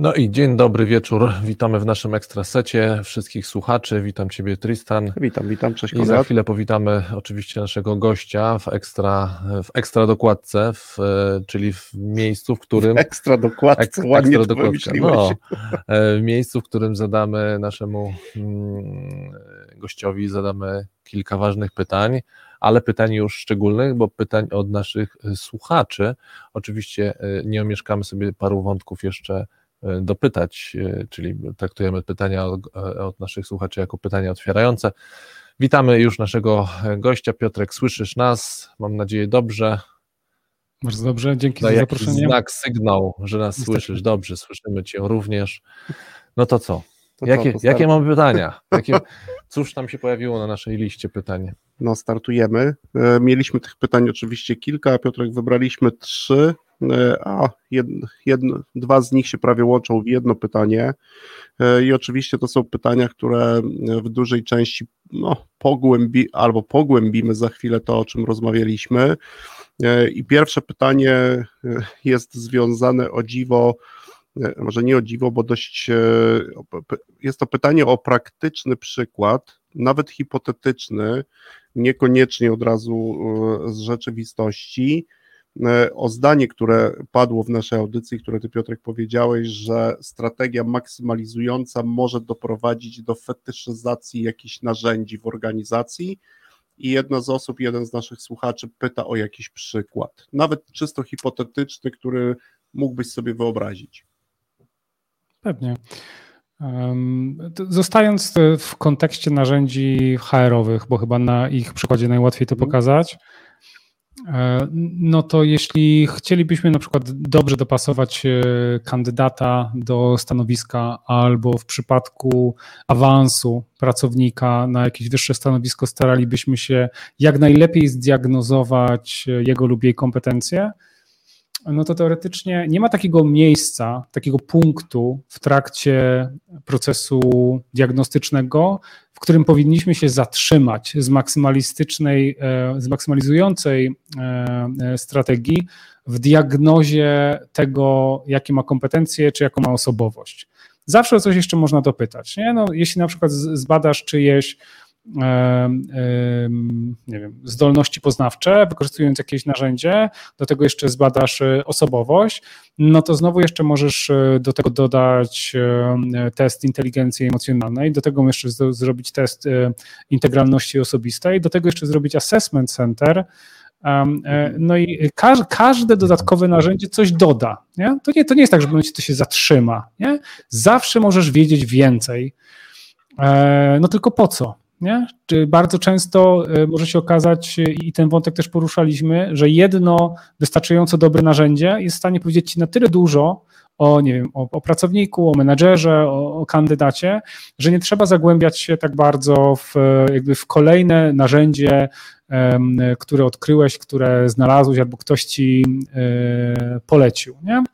No i dzień dobry wieczór. Witamy w naszym ekstrasecie wszystkich słuchaczy. Witam Ciebie, Tristan. Witam, witam, cześć I za chwilę powitamy oczywiście naszego gościa w ekstra, w ekstra dokładce, w, czyli w miejscu, w którym. Ekstra dokładce, ekstra, ekstra dokładka. No, w miejscu, w którym zadamy naszemu mm, gościowi zadamy kilka ważnych pytań, ale pytań już szczególnych, bo pytań od naszych słuchaczy. Oczywiście nie omieszkamy sobie paru wątków jeszcze dopytać, czyli traktujemy pytania od naszych słuchaczy jako pytania otwierające. Witamy już naszego gościa. Piotrek, słyszysz nas? Mam nadzieję dobrze. Bardzo dobrze, dzięki za zaproszenie. Znak, sygnał, że nas Niestety. słyszysz. Dobrze, słyszymy Cię również. No to co? To jakie, co, jakie mamy pytania? Jakie, cóż tam się pojawiło na naszej liście pytań? No, startujemy. Mieliśmy tych pytań oczywiście kilka, a Piotrek wybraliśmy trzy. E, a jedno, jedno, dwa z nich się prawie łączą w jedno pytanie. E, I oczywiście to są pytania, które w dużej części no, pogłębi, albo pogłębimy za chwilę to, o czym rozmawialiśmy. E, I pierwsze pytanie jest związane o dziwo, może nie o dziwo, bo dość jest to pytanie o praktyczny przykład, nawet hipotetyczny, niekoniecznie od razu z rzeczywistości E, o zdanie, które padło w naszej audycji, które ty Piotrek powiedziałeś, że strategia maksymalizująca może doprowadzić do fetyszyzacji jakichś narzędzi w organizacji i jedna z osób, jeden z naszych słuchaczy pyta o jakiś przykład, nawet czysto hipotetyczny, który mógłbyś sobie wyobrazić. Pewnie. Zostając w kontekście narzędzi HR-owych, bo chyba na ich przykładzie najłatwiej to mhm. pokazać, E, no to jeśli chcielibyśmy na przykład dobrze dopasować e, kandydata do stanowiska, albo w przypadku awansu pracownika na jakieś wyższe stanowisko, staralibyśmy się jak najlepiej zdiagnozować e, jego lub jej kompetencje, no to teoretycznie nie ma takiego miejsca, takiego punktu w trakcie procesu diagnostycznego, w którym powinniśmy się zatrzymać z maksymalistycznej, e, z maksymalizującej e, e, strategii w diagnozie tego, jakie ma kompetencje, czy jaką ma osobowość. Zawsze o coś jeszcze można dopytać. Nie? No, jeśli na przykład zbadasz czyjeś nie wiem, zdolności poznawcze, wykorzystując jakieś narzędzie, do tego jeszcze zbadasz e, osobowość, no to znowu jeszcze możesz e, do tego dodać test inteligencji emocjonalnej, do tego jeszcze zrobić test e, integralności osobistej, do tego jeszcze zrobić assessment center, no i każde dodatkowe narzędzie coś doda. Nie? To, nie, to nie jest tak, że to się zatrzyma. Nie? Zawsze możesz wiedzieć więcej. No tylko po co? Nie? Czy bardzo często e, może się okazać, e, i ten wątek też poruszaliśmy, że jedno wystarczająco dobre narzędzie jest w stanie powiedzieć ci na tyle dużo o, nie wiem, o, o pracowniku, o menedżerze, o, o, kandydacie, że nie trzeba zagłębiać się tak bardzo w, jakby w kolejne narzędzie, które odkryłeś, które znalazłeś albo ktoś ci e, polecił. Nie?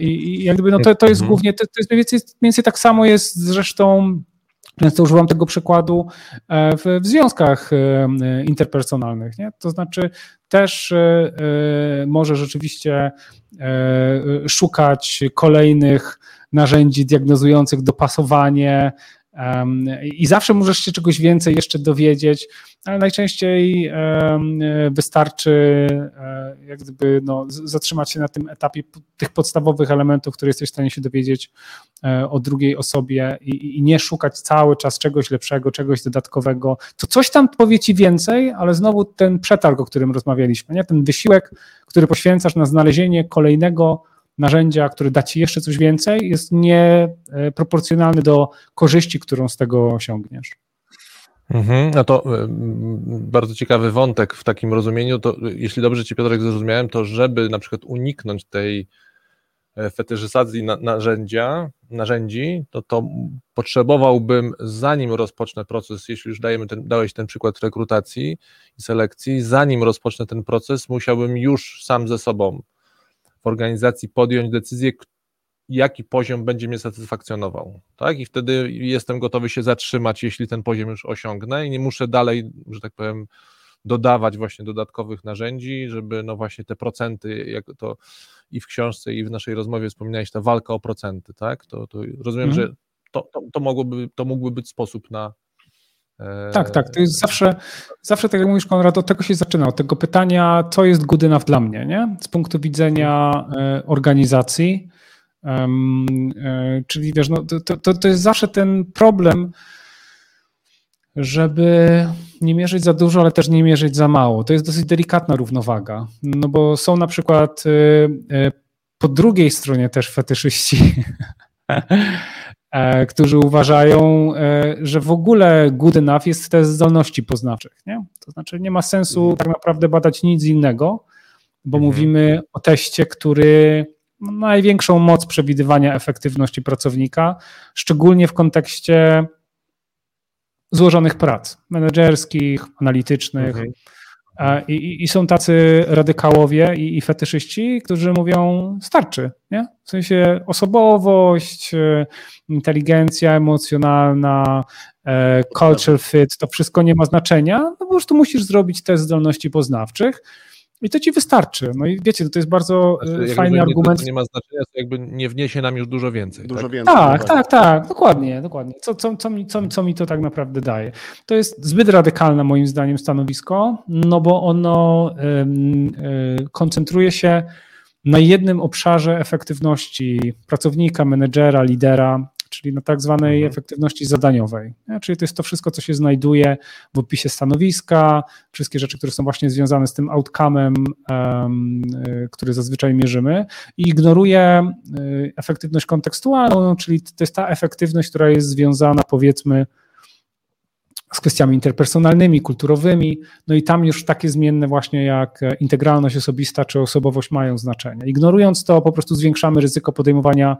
I, i jakby no to, to jest mhm. głównie, to, to jest mniej więcej, mniej więcej tak samo jest zresztą Często używam tego przykładu e, w, w związkach e, interpersonalnych. Nie? To znaczy, też e, może rzeczywiście szukać kolejnych narzędzi diagnozujących dopasowanie, i zawsze możesz się czegoś więcej jeszcze dowiedzieć, ale najczęściej wystarczy e, jak gdyby no, zatrzymać się na tym etapie tych podstawowych elementów, które jesteś w stanie się dowiedzieć e, o drugiej osobie i, i nie szukać cały czas czegoś lepszego, czegoś dodatkowego. To coś tam powie ci więcej, ale znowu ten przetarg, o którym rozmawialiśmy, nie? ten wysiłek, który poświęcasz na znalezienie kolejnego narzędzia, które da ci jeszcze coś więcej, jest nieproporcjonalny do korzyści, którą z tego osiągniesz. Mhm, no to bardzo ciekawy wątek w takim rozumieniu, to jeśli dobrze Ci Piotrek zrozumiałem, to żeby na przykład uniknąć tej fetyszyzacji narzędzia, narzędzi, to to potrzebowałbym, zanim rozpocznę proces, jeśli już dajemy ten, dałeś ten przykład rekrutacji i selekcji, zanim rozpocznę ten proces, musiałbym już sam ze sobą w organizacji podjąć decyzję, jaki poziom będzie mnie satysfakcjonował, tak? I wtedy jestem gotowy się zatrzymać, jeśli ten poziom już osiągnę i nie muszę dalej, że tak powiem, dodawać właśnie dodatkowych narzędzi, żeby no właśnie te procenty, jak to i w książce, i w naszej rozmowie wspominałeś, ta walka o procenty, tak? To, to rozumiem, mhm. że to, to, to, mogłoby, to mógłby być sposób na. E... Tak, tak. To jest zawsze, zawsze, tak jak mówisz, Konrad, od tego się zaczyna, od tego pytania, co jest good enough dla mnie, nie? Z punktu widzenia e, organizacji. E, czyli wiesz, no, to, to, to jest zawsze ten problem, żeby nie mierzyć za dużo, ale też nie mierzyć za mało. To jest dosyć delikatna równowaga, no bo są na przykład y, po drugiej stronie też fetyszyści, e, którzy uważają, e, że w ogóle good enough jest test zdolności poznawczych. Nie? To znaczy nie ma sensu mhm. tak naprawdę badać nic innego, bo mhm. mówimy o teście, który ma największą moc przewidywania efektywności pracownika, szczególnie w kontekście złożonych prac menedżerskich, analitycznych. Mhm. I, I, są tacy radykałowie i, i fetyszyści, którzy mówią, starczy, nie? W sensie osobowość, e, inteligencja emocjonalna, e, culture fit, to wszystko nie ma znaczenia, no po prostu musisz zrobić test zdolności poznawczych i to ci wystarczy. No i wiecie, to jest bardzo znaczy, fajny argument. To nie ma znaczenia, to jakby nie wniesie nam już dużo więcej. Dużo tak? więcej. Tak, tak, tak, dokładnie, dokładnie. Co, co, co, mi, co, co mi to tak naprawdę daje? To jest zbyt radykalne moim zdaniem stanowisko, no bo ono y, koncentruje się na jednym obszarze efektywności pracownika, menedżera, lidera, czyli na tak zwanej mhm. efektywności zadaniowej. Czyli to jest to wszystko, co się znajduje w opisie stanowiska, wszystkie rzeczy, które są właśnie związane z tym outcome'em, um, który zazwyczaj mierzymy i ignoruje y, efektywność kontekstualną, czyli to jest ta efektywność, która jest związana powiedzmy z kwestiami interpersonalnymi, kulturowymi, no i tam już takie zmienne właśnie jak integralność osobista czy osobowość mają znaczenie. Ignorując to, po prostu zwiększamy ryzyko podejmowania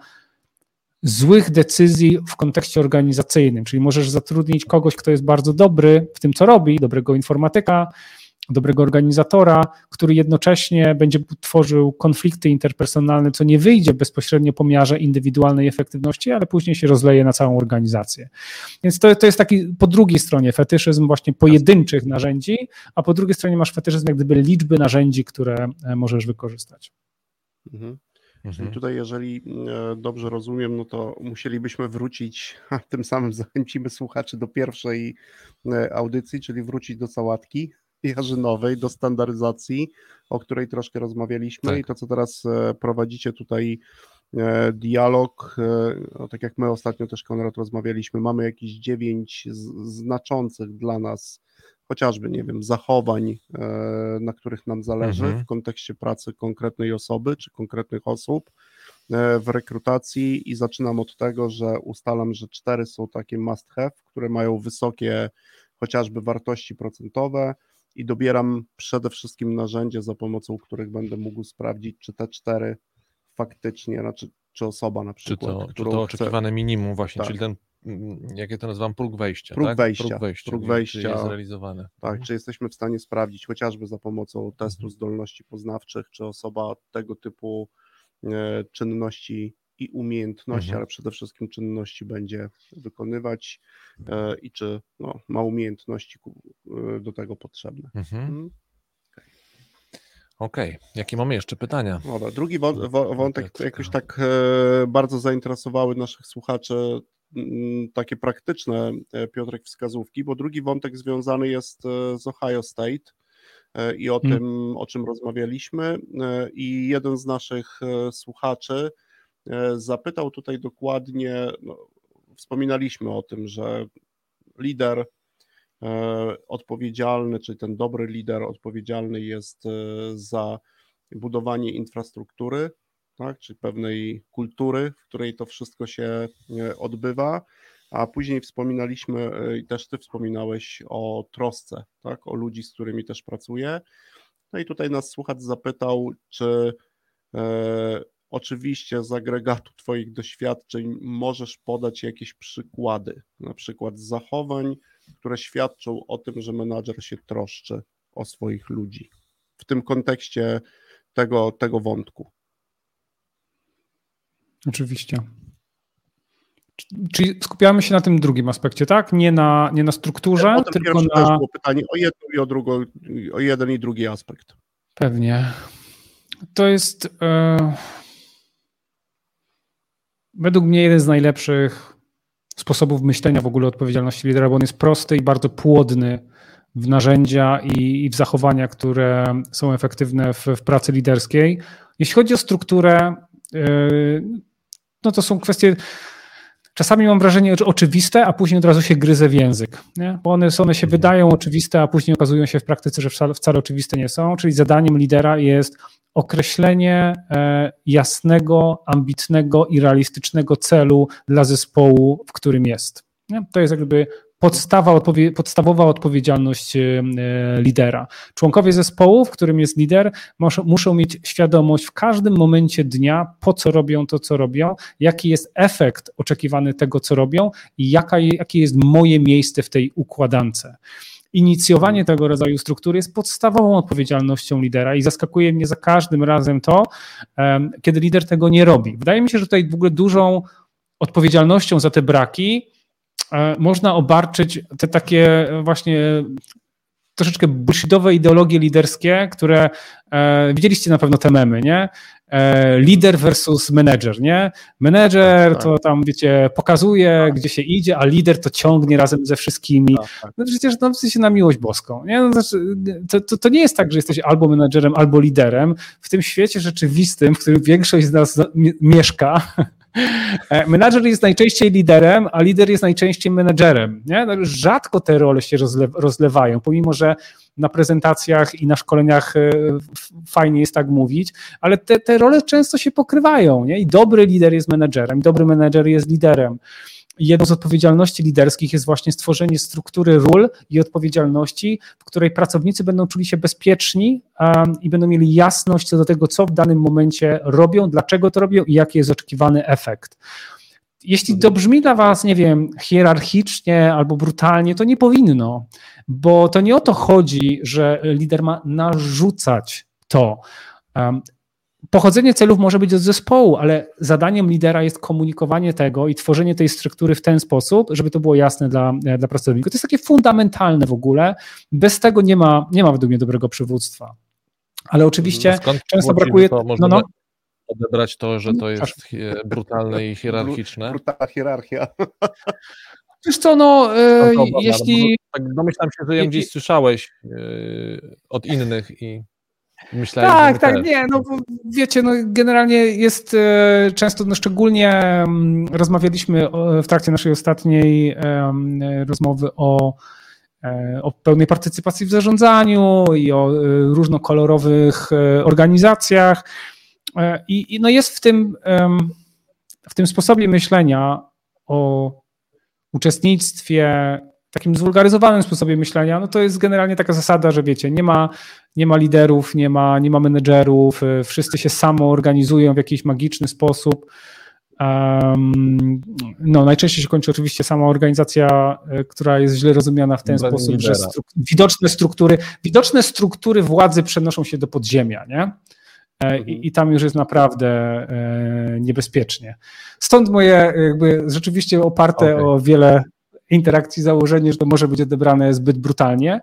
złych decyzji w kontekście organizacyjnym, czyli możesz zatrudnić kogoś, kto jest bardzo dobry w tym, co robi, dobrego informatyka, dobrego organizatora, który jednocześnie będzie tworzył konflikty interpersonalne, co nie wyjdzie bezpośrednio po miarze indywidualnej efektywności, ale później się rozleje na całą organizację. Więc to, to jest taki po drugiej stronie fetyszyzm właśnie pojedynczych narzędzi, a po drugiej stronie masz fetyszyzm jak gdyby liczby narzędzi, które e, możesz wykorzystać. Mhm. Mhm. Czyli tutaj, jeżeli e, dobrze rozumiem, no to musielibyśmy wrócić, a tym samym zachęcimy słuchaczy do pierwszej e, audycji, czyli wrócić do sałatki jarzynowej, do standaryzacji, o której troszkę rozmawialiśmy tak. i to, co teraz e, prowadzicie tutaj dialog, no tak jak my ostatnio też Konrad rozmawialiśmy, mamy jakieś dziewięć znaczących dla nas chociażby, nie wiem, zachowań, e, na których nam zależy mhm. w kontekście pracy konkretnej osoby czy konkretnych osób e, w rekrutacji i zaczynam od tego, że ustalam, że cztery są takie must have, które mają wysokie chociażby wartości procentowe i dobieram przede wszystkim narzędzie, za pomocą których będę mógł sprawdzić, czy te cztery faktycznie, znaczy czy osoba na przykład. Czy to, czy to oczekiwane chce... minimum właśnie, tak. czyli ten jak ja to nazywam, próg wejścia. Próg tak? wejścia. Próg wejścia, próg wejścia czy jest zrealizowany. Tak, mhm. czy jesteśmy w stanie sprawdzić chociażby za pomocą testu mhm. zdolności poznawczych, czy osoba tego typu e, czynności i umiejętności, mhm. ale przede wszystkim czynności będzie wykonywać e, i czy no, ma umiejętności e, do tego potrzebne. Mhm. mhm. Okej, okay. jakie mamy jeszcze pytania? Dobra, drugi wątek jakoś tak bardzo zainteresowały naszych słuchaczy Mm, takie praktyczne, e, Piotrek, wskazówki, bo drugi wątek związany jest e, z Ohio State e, i o hmm. tym, o czym rozmawialiśmy. I jeden z naszych słuchaczy zapytał tutaj dokładnie, no, wspominaliśmy o tym, że lider odpowiedzialny, czyli ten dobry lider odpowiedzialny jest za budowanie infrastruktury tak, czy pewnej kultury, w której to wszystko się e, odbywa. A później wspominaliśmy, e, i też Ty wspominałeś o trosce, tak, o ludzi, z którymi też pracuję. No i tutaj nas słuchacz zapytał, czy e, Oczywiście z agregatu Twoich doświadczeń możesz podać jakieś przykłady, na przykład zachowań, które świadczą o tym, że menadżer się troszczy o swoich ludzi. W tym kontekście tego, tego wątku. Oczywiście. Czyli skupiamy się na tym drugim aspekcie, tak? Nie na, nie na strukturze, Potem tylko na... też było pytanie o jedno i o drugą, o jeden i drugi aspekt. Pewnie. To jest e... według mnie jeden z najlepszych sposobów myślenia w ogóle odpowiedzialności lidera, bo on jest prosty i bardzo płodny w narzędzia i, i w zachowania, które są efektywne w, w pracy liderskiej. Jeśli chodzi o strukturę, e... no to są kwestie czasami mam wrażenie, że oczywiste, a później od razu się gryzę w język. Nie? Bo one, one się wydają oczywiste, a później okazują się w praktyce, że wcale, wcale oczywiste nie są. Czyli zadaniem lidera jest określenie e, jasnego, ambitnego i realistycznego celu dla zespołu, w którym jest. Nie? To jest jakby podstawa, odpowie, podstawowa odpowiedzialność e, lidera. Członkowie zespołu, w którym jest lider, muszą, mieć świadomość w każdym momencie dnia, po co robią to, co robią, jaki jest efekt oczekiwany tego, co robią i jaka, jakie jest moje miejsce w tej układance inicjowanie tego rodzaju struktury jest podstawową odpowiedzialnością lidera i zaskakuje mnie za każdym razem to, kiedy lider tego nie robi. Wydaje mi się, że tutaj w ogóle dużą odpowiedzialnością za te braki E, można obarczyć te takie właśnie troszeczkę bullshitowe ideologie liderskie, które e, widzieliście na pewno te memy, nie? E, lider versus manager, nie? Manager tak, tak. to tam, wiecie, pokazuje, tak. gdzie się idzie, a lider to ciągnie razem ze wszystkimi. No przecież no, w sensie na miłość boską, nie? No, znaczy, to, to, to, nie jest tak, że jesteś albo menadżerem, albo liderem. W tym świecie rzeczywistym, w którym większość z nas mieszka, E, menadżer jest najczęściej liderem, a lider jest najczęściej menadżerem. Nie? No, rzadko te role się rozlewają, pomimo że na prezentacjach i na szkoleniach e, fajnie jest tak mówić, ale te, te role często się pokrywają. Nie? I dobry lider jest menadżerem, dobry menadżer jest liderem jedną z odpowiedzialności liderskich jest właśnie stworzenie struktury ról i odpowiedzialności, w której pracownicy będą czuli się bezpieczni um, i będą mieli jasność co do tego, co w danym momencie robią, dlaczego to robią i jaki jest oczekiwany efekt. Jeśli to brzmi dla Was, nie wiem, hierarchicznie albo brutalnie, to nie powinno, bo to nie o to chodzi, że lider ma narzucać to. Pochodzenie celów może być od zespołu, ale zadaniem lidera jest komunikowanie tego i tworzenie tej struktury w ten sposób, żeby to było jasne dla, dla pracowników. To jest takie fundamentalne w ogóle. Bez tego nie ma, nie ma według mnie dobrego przywództwa. Ale oczywiście no Skąd często brakuje. To no, no. Odebrać to, że to jest brutalne i hierarchiczne. Brutalna hierarchia. Wiesz co, no, e, jeśli... Tak domyślam się, że ją gdzieś słyszałeś e, od innych i... Myślałem, tak, tak, też. nie, no wiecie, no generalnie jest e, często, no szczególnie mm, rozmawialiśmy w trakcie naszej ostatniej rozmowy o, e, o pełnej partycypacji w zarządzaniu i o e, różnokolorowych organizacjach i, i no jest w tym, w tym sposobie myślenia o uczestnictwie takim zwulgaryzowanym sposobie myślenia, no to jest generalnie taka zasada, że wiecie, nie ma, nie ma liderów, nie ma, nie ma menedżerów, y, wszyscy się samo organizują w jakiś magiczny sposób. Um, no, najczęściej się kończy oczywiście sama organizacja, y, która jest źle rozumiana w ten sposób, lidera. że widoczne struktury, widoczne struktury władzy przenoszą się do podziemia, nie? E, mhm. I, I, tam już jest naprawdę e, niebezpiecznie. Stąd moje jakby rzeczywiście oparte okay. o wiele interakcji założenie, że to może być odebrane zbyt brutalnie.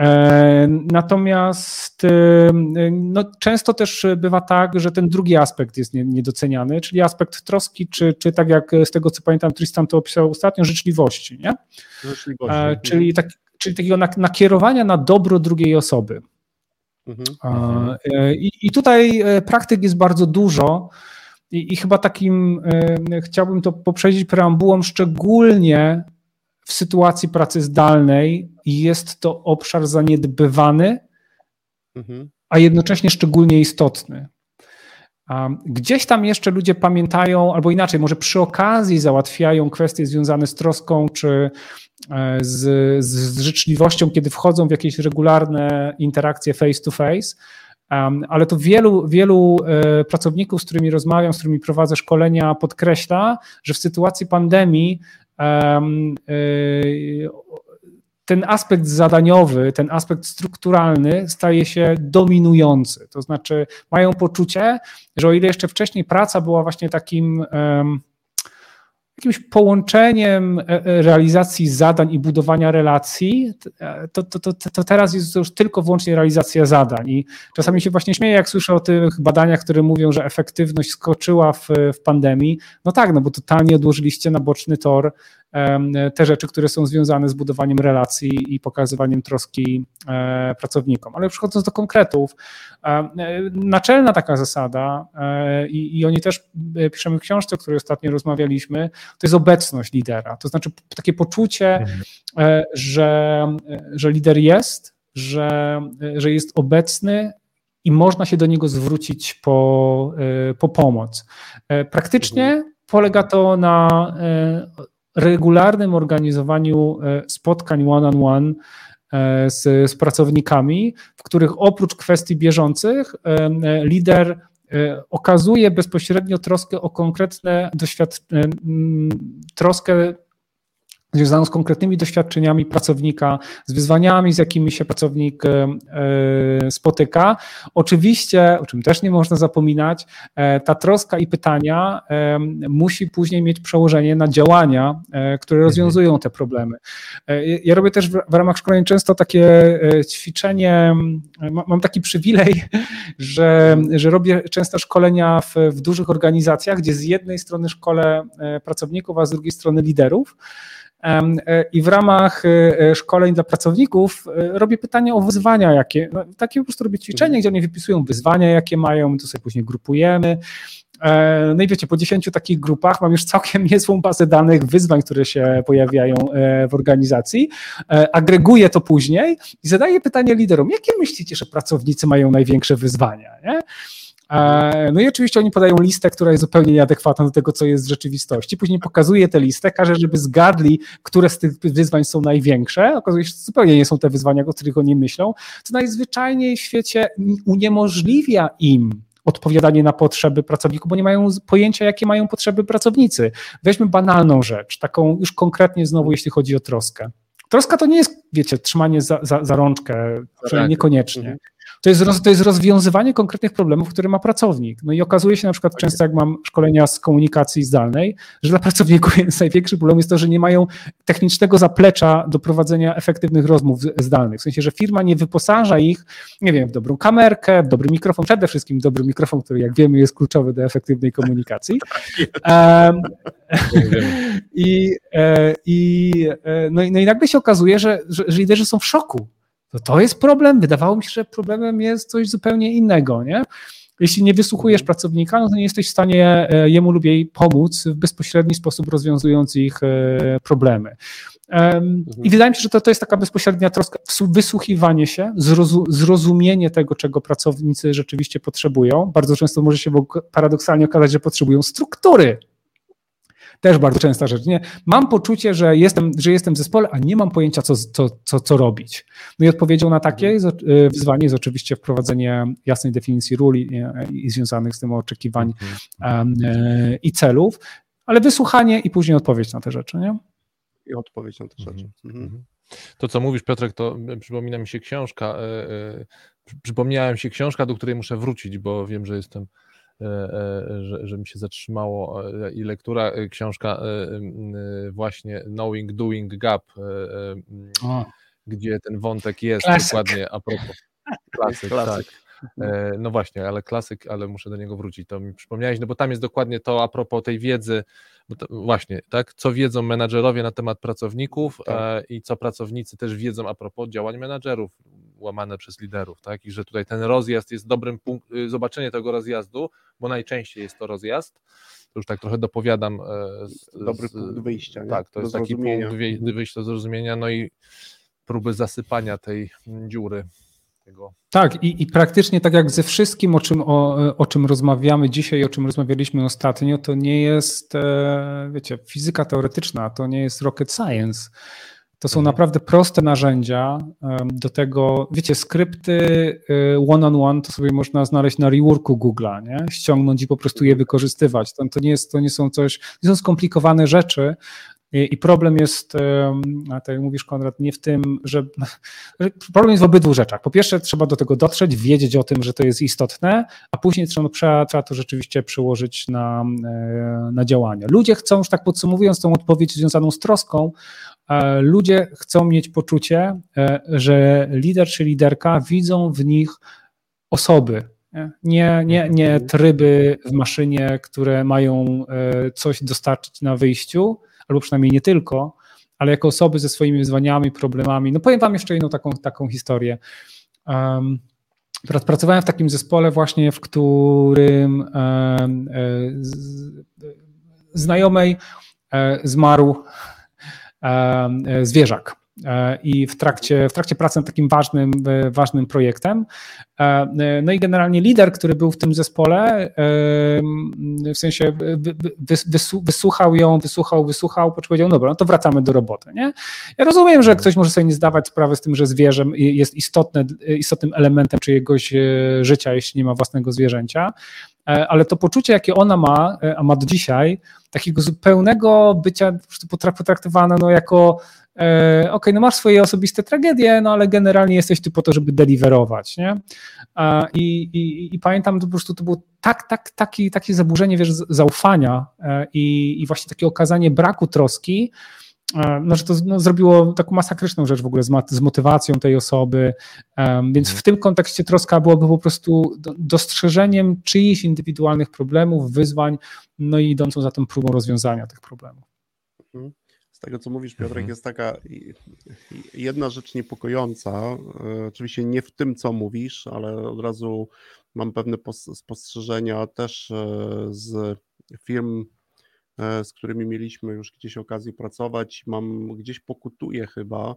E, natomiast e, no, często też bywa tak, że ten drugi aspekt jest niedoceniany, czyli aspekt troski, czy, czy tak jak z tego co pamiętam, Tristan to opisał ostatnio, życzliwości. Nie? życzliwości. E, czyli, tak, czyli takiego nakierowania na dobro drugiej osoby. Mhm. I, I tutaj praktyk jest bardzo dużo. I, i chyba takim chciałbym to poprzedzić preambułą, szczególnie w sytuacji pracy zdalnej jest to obszar zaniedbywany, mhm. a jednocześnie szczególnie istotny. Gdzieś tam jeszcze ludzie pamiętają, albo inaczej, może przy okazji załatwiają kwestie związane z troską czy e, z, z życzliwością, kiedy wchodzą w jakieś regularne interakcje face to face, ale to wielu, wielu pracowników, z którymi rozmawiam, z którymi prowadzę szkolenia, podkreśla, że w sytuacji pandemii ten aspekt zadaniowy, ten aspekt strukturalny staje się dominujący. To znaczy, mają poczucie, że o ile jeszcze wcześniej praca była właśnie takim jakimś połączeniem e, e, realizacji zadań i budowania relacji, to, to, to, to teraz jest już tylko wyłącznie realizacja zadań. I czasami się właśnie śmieję, jak słyszę o tych badaniach, które mówią, że efektywność skoczyła w, w pandemii. No tak, no bo totalnie odłożyliście na boczny tor te rzeczy, które są związane z budowaniem relacji i pokazywaniem troski e, pracownikom. Ale przechodząc do konkretów, e, naczelna taka zasada, e, i, i o niej też piszemy w książce, o której ostatnio rozmawialiśmy, to jest obecność lidera. To znaczy takie poczucie, mhm. że, że lider jest, że, że jest obecny, i można się do niego zwrócić po, po pomoc. Praktycznie mhm. polega to na regularnym organizowaniu e, spotkań one-on-one e, z, z pracownikami, w których oprócz kwestii bieżących e, lider okazuje bezpośrednio troskę o konkretne doświadczenia, troskę związaną z konkretnymi doświadczeniami pracownika, z wyzwaniami, z jakimi się pracownik e, e, spotyka. Oczywiście, o czym też nie można zapominać, e, ta troska i pytania musi później mieć przełożenie na działania, które mhm. rozwiązują te problemy. Ja robię też w ramach szkoleń często takie ćwiczenie, mam taki przywilej, że, że robię często szkolenia w, w dużych organizacjach, gdzie z jednej strony szkole pracowników, a z drugiej strony liderów. E, I w ramach e, e, szkoleń dla pracowników robię pytania o wyzwania, jakie, no, takie po prostu robię ćwiczenie, gdzie oni wypisują wyzwania, jakie mają, my to sobie później grupujemy. No i wiecie, po 10 takich grupach mam już całkiem niezłą bazę danych wyzwań, które się pojawiają w organizacji. Agreguję to później i zadaję pytanie liderom, jakie myślicie, że pracownicy mają największe wyzwania? Nie? No i oczywiście oni podają listę, która jest zupełnie nieadekwatna do tego, co jest w rzeczywistości. Później pokazuje tę listę, każe, żeby zgadli, które z tych wyzwań są największe. Okazuje się, że zupełnie nie są te wyzwania, o których oni myślą, co najzwyczajniej w świecie uniemożliwia im odpowiadanie na potrzeby pracowników, bo nie mają pojęcia, jakie mają potrzeby pracownicy. Weźmy banalną rzecz, taką już konkretnie znowu, jeśli chodzi o troskę. Troska to nie jest, wiecie, trzymanie za, za, za rączkę, przynajmniej niekoniecznie. To jest, to jest rozwiązywanie konkretnych problemów, które ma pracownik. No i okazuje się na przykład często, jak mam szkolenia z komunikacji zdalnej, że dla pracowników największy problem jest to, że nie mają technicznego zaplecza do prowadzenia efektywnych rozmów zdalnych. W sensie, że firma nie wyposaża ich, nie wiem, w dobrą kamerkę, w dobry mikrofon, przede wszystkim dobry mikrofon, który jak wiemy jest kluczowy do efektywnej komunikacji. Um, i, e, i, e, no, i, no i nagle się okazuje, że, że, że liderzy są w szoku to to jest problem. Wydawało mi się, że problemem jest coś zupełnie innego, nie? Jeśli nie wysłuchujesz mhm. pracownika, no to nie jesteś w stanie e, jemu lub jej pomóc w bezpośredni sposób rozwiązując ich e, problemy. I wydaje mi się, że to, to jest taka bezpośrednia troska, wysłuchiwanie się, zrozumienie tego, czego pracownicy rzeczywiście potrzebują. Bardzo często może się paradoksalnie okazać, że potrzebują struktury też bardzo częsta rzecz. Nie? Mam poczucie, że jestem, że jestem w zespole, a nie mam pojęcia, co, co, co, co robić. No i odpowiedzią na takie mhm. y, wyzwanie jest oczywiście wprowadzenie jasnej definicji ról i, i związanych z tym oczekiwań um, i celów, ale wysłuchanie i później odpowiedź na te rzeczy. Nie? I odpowiedź na te rzeczy. Mhm. mhm. To, co mówisz, Piotrek, to przypomina mi się książka. Przypomniałem się książka, do której muszę wrócić, bo wiem, że jestem E, e, że, że mi się zatrzymało e, i lektura, książka właśnie Knowing Doing Gap, o. gdzie ten wątek jest klasyk. dokładnie a propos. Klasyk, klasyk. tak. No właśnie, ale klasyk, ale muszę do niego wrócić. To mi przypomniałeś, no bo tam jest dokładnie to a propos tej wiedzy, to, właśnie, tak, co wiedzą menadżerowie na temat pracowników tak. i co pracownicy też wiedzą a propos działań menadżerów łamane przez liderów, tak? I że tutaj ten rozjazd jest dobrym punktem, y, zobaczenie tego rozjazdu, bo najczęściej jest to rozjazd. To już tak trochę dopowiadam. E, z, Dobry z, punkt wyjścia. Nie? Tak, to do jest taki punkt wyjścia do zrozumienia, no i próby zasypania tej dziury. Tego. Tak, i, i praktycznie tak jak ze wszystkim, o czym, o, o czym rozmawiamy dzisiaj, o czym rozmawialiśmy ostatnio, to nie jest, e, wiecie, fizyka teoretyczna, to nie jest rocket science To są mhm. naprawdę proste narzędzia do tego, wiecie, skrypty y, one-on-one on one to sobie można znaleźć na reworku Google'a, nie? ściągnąć i po prostu je mhm. wykorzystywać. To, to, nie, jest, to nie są coś, nie są skomplikowane rzeczy, i problem jest, tak jak mówisz, Konrad, nie w tym, że. Problem jest w obydwu rzeczach. Po pierwsze, trzeba do tego dotrzeć, wiedzieć o tym, że to jest istotne, a później trzeba, trzeba to rzeczywiście przełożyć na, e, na działania. Ludzie chcą, już tak podsumowując tą odpowiedź związaną z troską, ludzie chcą mieć poczucie, e, że lider czy liderka widzą w nich osoby, nie, nie, nie mhm. tryby w maszynie, które mają coś dostarczyć na wyjściu, albo przynajmniej nie tylko, ale jako osoby ze swoimi wyzwaniami, problemami. No powiem wam jeszcze jedną taką, taką historię. Um, pracowałem w takim zespole właśnie, w którym um, z, znajomej e, zmarł zwierzak. E, i w trakcie, w trakcie pracy nad takim ważnym, e, ważnym projektem. E, no i generalnie lider, który był w tym zespole, w sensie wysłuchał ją, wysłuchał, wysłuchał, powiedział, no dobra, no to wracamy do roboty. Nie? Ja rozumiem, że ktoś może sobie nie zdawać sprawy z tym, że zwierzę jest istotne, istotnym elementem czyjegoś życia, jeśli nie ma własnego zwierzęcia, ale to poczucie, jakie ona ma, a ma do dzisiaj, takiego zupełnego bycia potraktowane no, jako e, ok, no masz swoje osobiste tragedie, no ale generalnie jesteś tu po to, żeby deliverować, nie? I, i, i pamiętam, to po prostu to było tak, tak, taki, takie zaburzenie, wiesz, zaufania e, i, i właśnie takie okazanie braku troski, e, no, że to no, zrobiło taką masakryczną rzecz w ogóle z, z motywacją tej osoby, um, więc w tym kontekście troska byłaby po prostu dostrzeżeniem czyichś indywidualnych problemów, wyzwań, no i idącą za tym próbą rozwiązania tych problemów. Mhm tego, co mówisz, Piotrek, mhm. jest taka jedna rzecz niepokojąca. E, oczywiście nie w tym, co mówisz, ale od razu mam pewne spostrzeżenia też e, z firm, z którymi mieliśmy już gdzieś okazję pracować. Mam gdzieś pokutuję chyba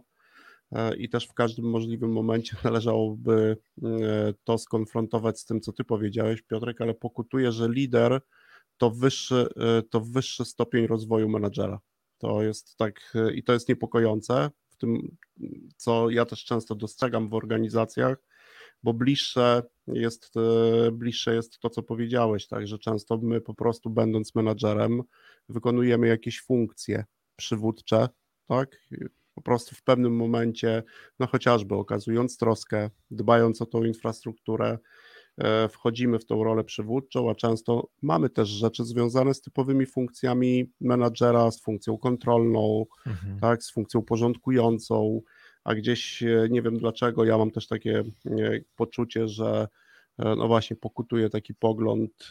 i też w każdym możliwym momencie należałoby to skonfrontować z tym, co ty powiedziałeś, Piotrek, ale pokutuję, że lider to wyższy, to wyższy stopień rozwoju menadżera. To jest tak i to jest niepokojące w tym, co ja też często dostrzegam w organizacjach, bo bliższe jest, e, bliższe jest to, co powiedziałeś, tak, że często my po prostu będąc menadżerem wykonujemy jakieś funkcje przywódcze, tak, po prostu w pewnym momencie, no chociażby okazując troskę, dbając o tą infrastrukturę, E, wchodzimy w tą rolę przywódczą, a często mamy też rzeczy związane z typowymi funkcjami menadżera, z funkcją kontrolną, mhm. tak, z funkcją porządkującą, a gdzieś e, nie wiem dlaczego, ja mam też takie poczucie, że e, no właśnie pokutuje taki pogląd,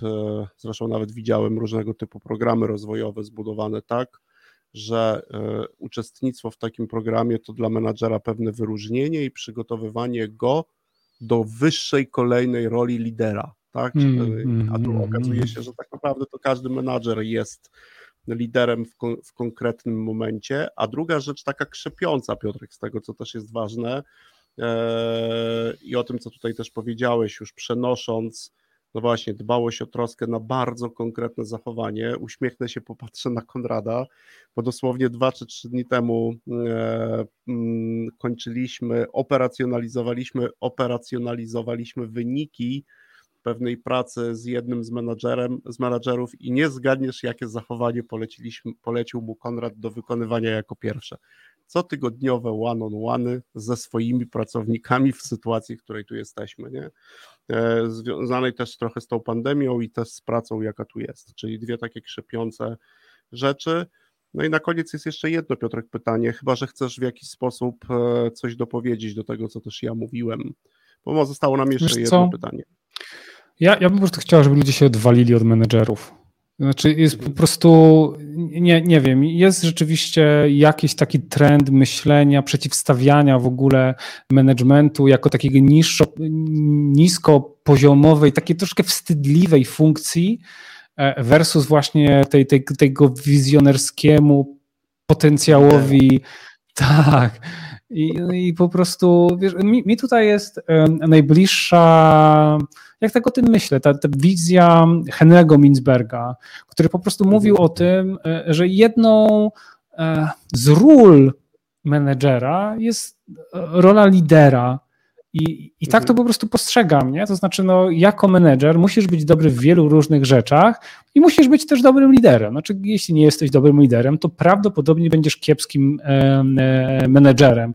zresztą nawet widziałem różnego typu programy rozwojowe zbudowane tak, że uczestnictwo w takim programie to dla menadżera pewne wyróżnienie i przygotowywanie go do wyższej kolejnej roli lidera, tak? Mm, A tu mm, okazuje mm. się, że tak naprawdę to każdy menadżer jest liderem w, kon w, konkretnym momencie. A druga rzecz taka krzepiąca, Piotrek, z tego, co też jest ważne e, i o tym, co tutaj też powiedziałeś, już przenosząc no właśnie, dbałość o troskę na bardzo konkretne zachowanie. Uśmiechnę się, popatrzę na Konrada, bo dosłownie dwa czy trzy dni temu e, mm, kończyliśmy, operacjonalizowaliśmy, operacjonalizowaliśmy wyniki pewnej pracy z jednym z menadżerem, z menadżerów i nie zgadniesz, jakie zachowanie poleciliśmy, polecił mu Konrad do wykonywania jako pierwsze cotygodniowe one-on-one ze swoimi pracownikami w sytuacji, w której tu jesteśmy, nie? E, związanej też trochę z tą pandemią i też z pracą, jaka tu jest, czyli dwie takie krzepiące rzeczy. No i na koniec jest jeszcze jedno, Piotrek, pytanie, chyba, że chcesz w jakiś sposób e, coś dopowiedzieć do tego, co też ja mówiłem, bo zostało nam jeszcze jedno pytanie. Ja, ja bym po prostu chciał, żeby ludzie się odwalili od menedżerów. Znaczy jest po prostu, nie, nie wiem, jest rzeczywiście jakiś taki trend myślenia, przeciwstawiania w ogóle managementu jako takiego niższo, niskopoziomowej, takiej troszkę wstydliwej funkcji e, versus właśnie tej, tej, tego wizjonerskiemu potencjałowi. Tak. I, i po prostu, wiesz, mi, mi tutaj jest najbliższa jak tak o tym myślę, ta, ta wizja Henry'ego Mintzberga, który po prostu mówił o tym, e, że jedną e, z ról menedżera jest rola lidera. I, I tak to mhm. po prostu postrzegam, nie? To znaczy, no, jako menedżer musisz być dobry w wielu różnych rzeczach i musisz być też dobrym liderem. Znaczy, jeśli nie jesteś dobrym liderem, to prawdopodobnie będziesz kiepskim e, menedżerem.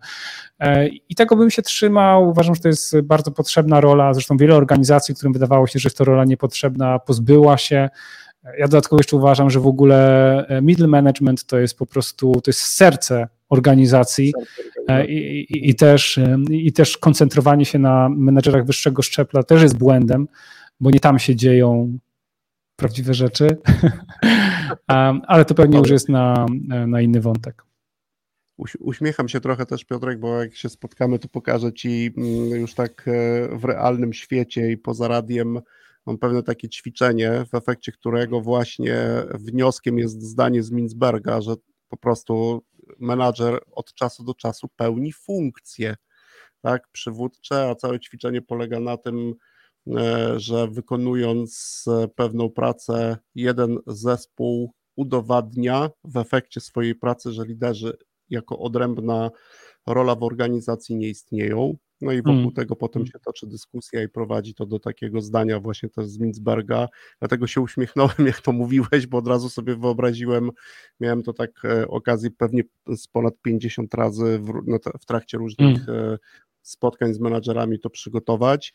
E, I tego bym się trzymał. Uważam, że to jest bardzo potrzebna rola. Zresztą wiele organizacji, którym wydawało się, że jest to rola niepotrzebna, pozbyła się. Ja dodatkowo jeszcze uważam, że w ogóle e, middle management to jest po prostu, to jest serce organizacji i, i, i, też, i też koncentrowanie się na menedżerach wyższego szczepla też jest błędem, bo nie tam się dzieją prawdziwe rzeczy, ale to pewnie już jest na, na inny wątek. Uśmiecham się trochę też, Piotrek, bo jak się spotkamy, to pokażę Ci mm, już tak e, w realnym świecie i poza radiem mam pewne takie ćwiczenie, w efekcie którego właśnie wnioskiem jest zdanie z Minzberga, że po prostu menadżer od czasu do czasu pełni funkcje tak, przywódcze, a całe ćwiczenie polega na tym, e, że wykonując e, pewną pracę, jeden zespół udowadnia w efekcie swojej pracy, że liderzy jako odrębna rola w organizacji nie istnieją. No i wokół hmm. tego potem się toczy dyskusja i prowadzi to do takiego zdania właśnie też z Mintzberga. Dlatego się uśmiechnąłem, jak to mówiłeś, bo od razu sobie wyobraziłem, miałem to tak e, okazję pewnie z ponad 50 razy w, no, w trakcie różnych hmm. e, spotkań z menadżerami to przygotować.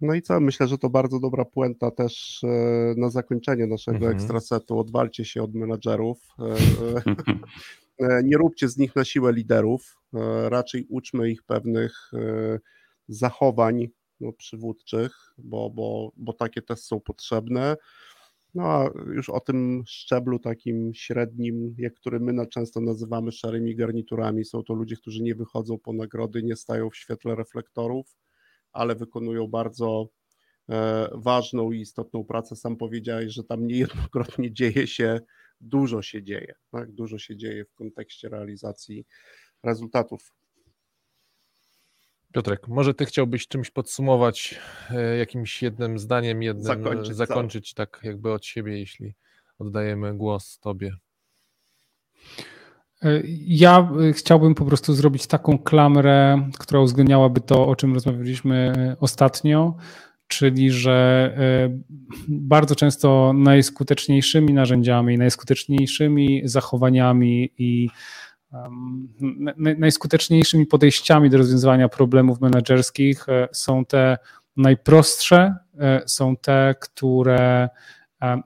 No i co, myślę, że to bardzo dobra puenta też e, na zakończenie naszego mhm. ekstrasetu. Odwalcie się od menadżerów. E, nie róbcie z nich na siłę liderów, e, raczej uczmy ich pewnych e, zachowań no, przywódczych, bo, bo, bo takie też są potrzebne. No a już o tym szczeblu takim średnim, jak który my często nazywamy szarymi garniturami, są to ludzie, którzy nie wychodzą po nagrody, nie stają w świetle reflektorów, ale wykonują bardzo ważną i istotną pracę. Sam powiedziałeś, że tam niejednokrotnie dzieje się dużo się dzieje, tak? Dużo się dzieje w kontekście realizacji rezultatów. Piotrek, może ty chciałbyś czymś podsumować, e, jakimś jednym zdaniem, jednym zakończyć, zakończyć tak jakby od siebie, jeśli oddajemy głos tobie. E, ja e, chciałbym po prostu zrobić taką klamrę, która uwzględniałaby to, o czym rozmawialiśmy ostatnio, czyli że e, bardzo często najskuteczniejszymi narzędziami, najskuteczniejszymi zachowaniami i najskuteczniejszymi podejściami do rozwiązywania problemów menedżerskich e, są te najprostsze, e, są te, które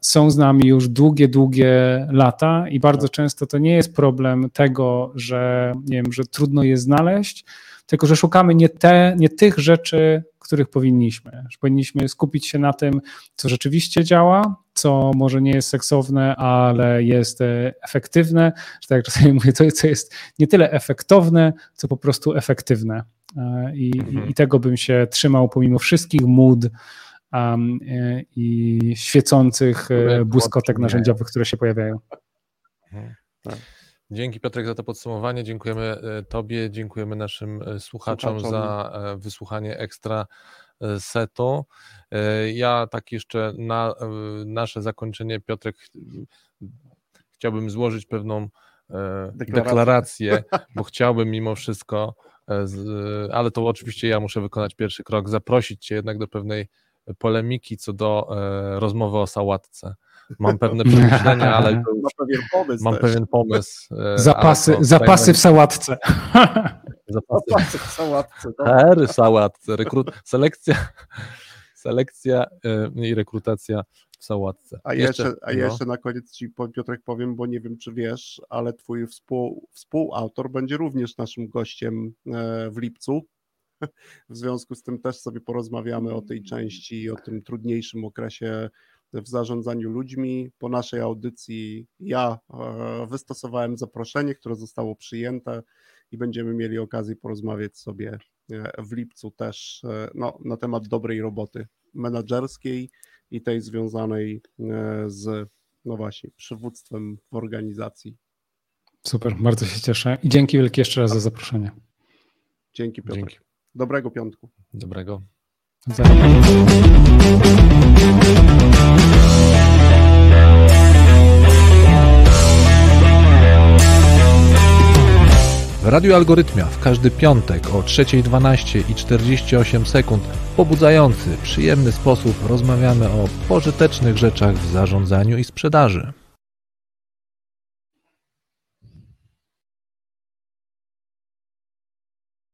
są z nami już długie, długie lata i bardzo często to nie jest problem tego, że nie wiem, że trudno je znaleźć, tylko że szukamy nie, te, nie tych rzeczy, których powinniśmy. Że powinniśmy skupić się na tym, co rzeczywiście działa, co może nie jest seksowne, ale jest e, efektywne, że tak jak czasami mówię, to, co jest nie tyle efektowne, co po prostu efektywne. E, I, mhm. i tego bym się trzymał pomimo wszystkich mód um, i świecących błyskotek narzędziowych, które się pojawiają. Mhm. Tak. Dzięki Piotrek za to podsumowanie, dziękujemy e, Tobie, dziękujemy naszym e, słuchaczom, słuchaczom. za e, wysłuchanie ekstra setu. Ja tak jeszcze na nasze zakończenie, Piotrek, chciałbym złożyć pewną deklarację, deklarację bo chciałbym mimo wszystko, ale to oczywiście ja muszę wykonać pierwszy krok, zaprosić Cię jednak do pewnej polemiki co do rozmowy o sałatce mam pewne przemyślenia, ale mam pewien pomysł. Mam pewien pomysł zapasy zapasy w sałatce. Zapasy, zapasy w sałatce. Hery sałatce. Rekrut, selekcja, selekcja e, i rekrutacja w sałatce. A jeszcze, jeszcze, a no. jeszcze na koniec Ci, Piotrek, powiem, bo nie wiem, czy wiesz, ale Twój współ, współautor będzie również naszym gościem e, w lipcu. W związku z tym też sobie porozmawiamy o tej części i o tym trudniejszym okresie w zarządzaniu ludźmi. Po naszej audycji ja e, wystosowałem zaproszenie, które zostało przyjęte i będziemy mieli okazję porozmawiać sobie e, w lipcu też e, no, na temat dobrej roboty menedżerskiej i tej związanej z, no właśnie, przywództwem w organizacji. Super, bardzo się cieszę i dzięki wielkie jeszcze raz za zaproszenie. Dzięki Piotr. Dzięki. Dobrego piątku. Dobrego. W Radiu Algorytmia w każdy piątek o 3.12 i 48 sekund pobudzający, przyjemny sposób rozmawiamy o pożytecznych rzeczach w zarządzaniu i sprzedaży.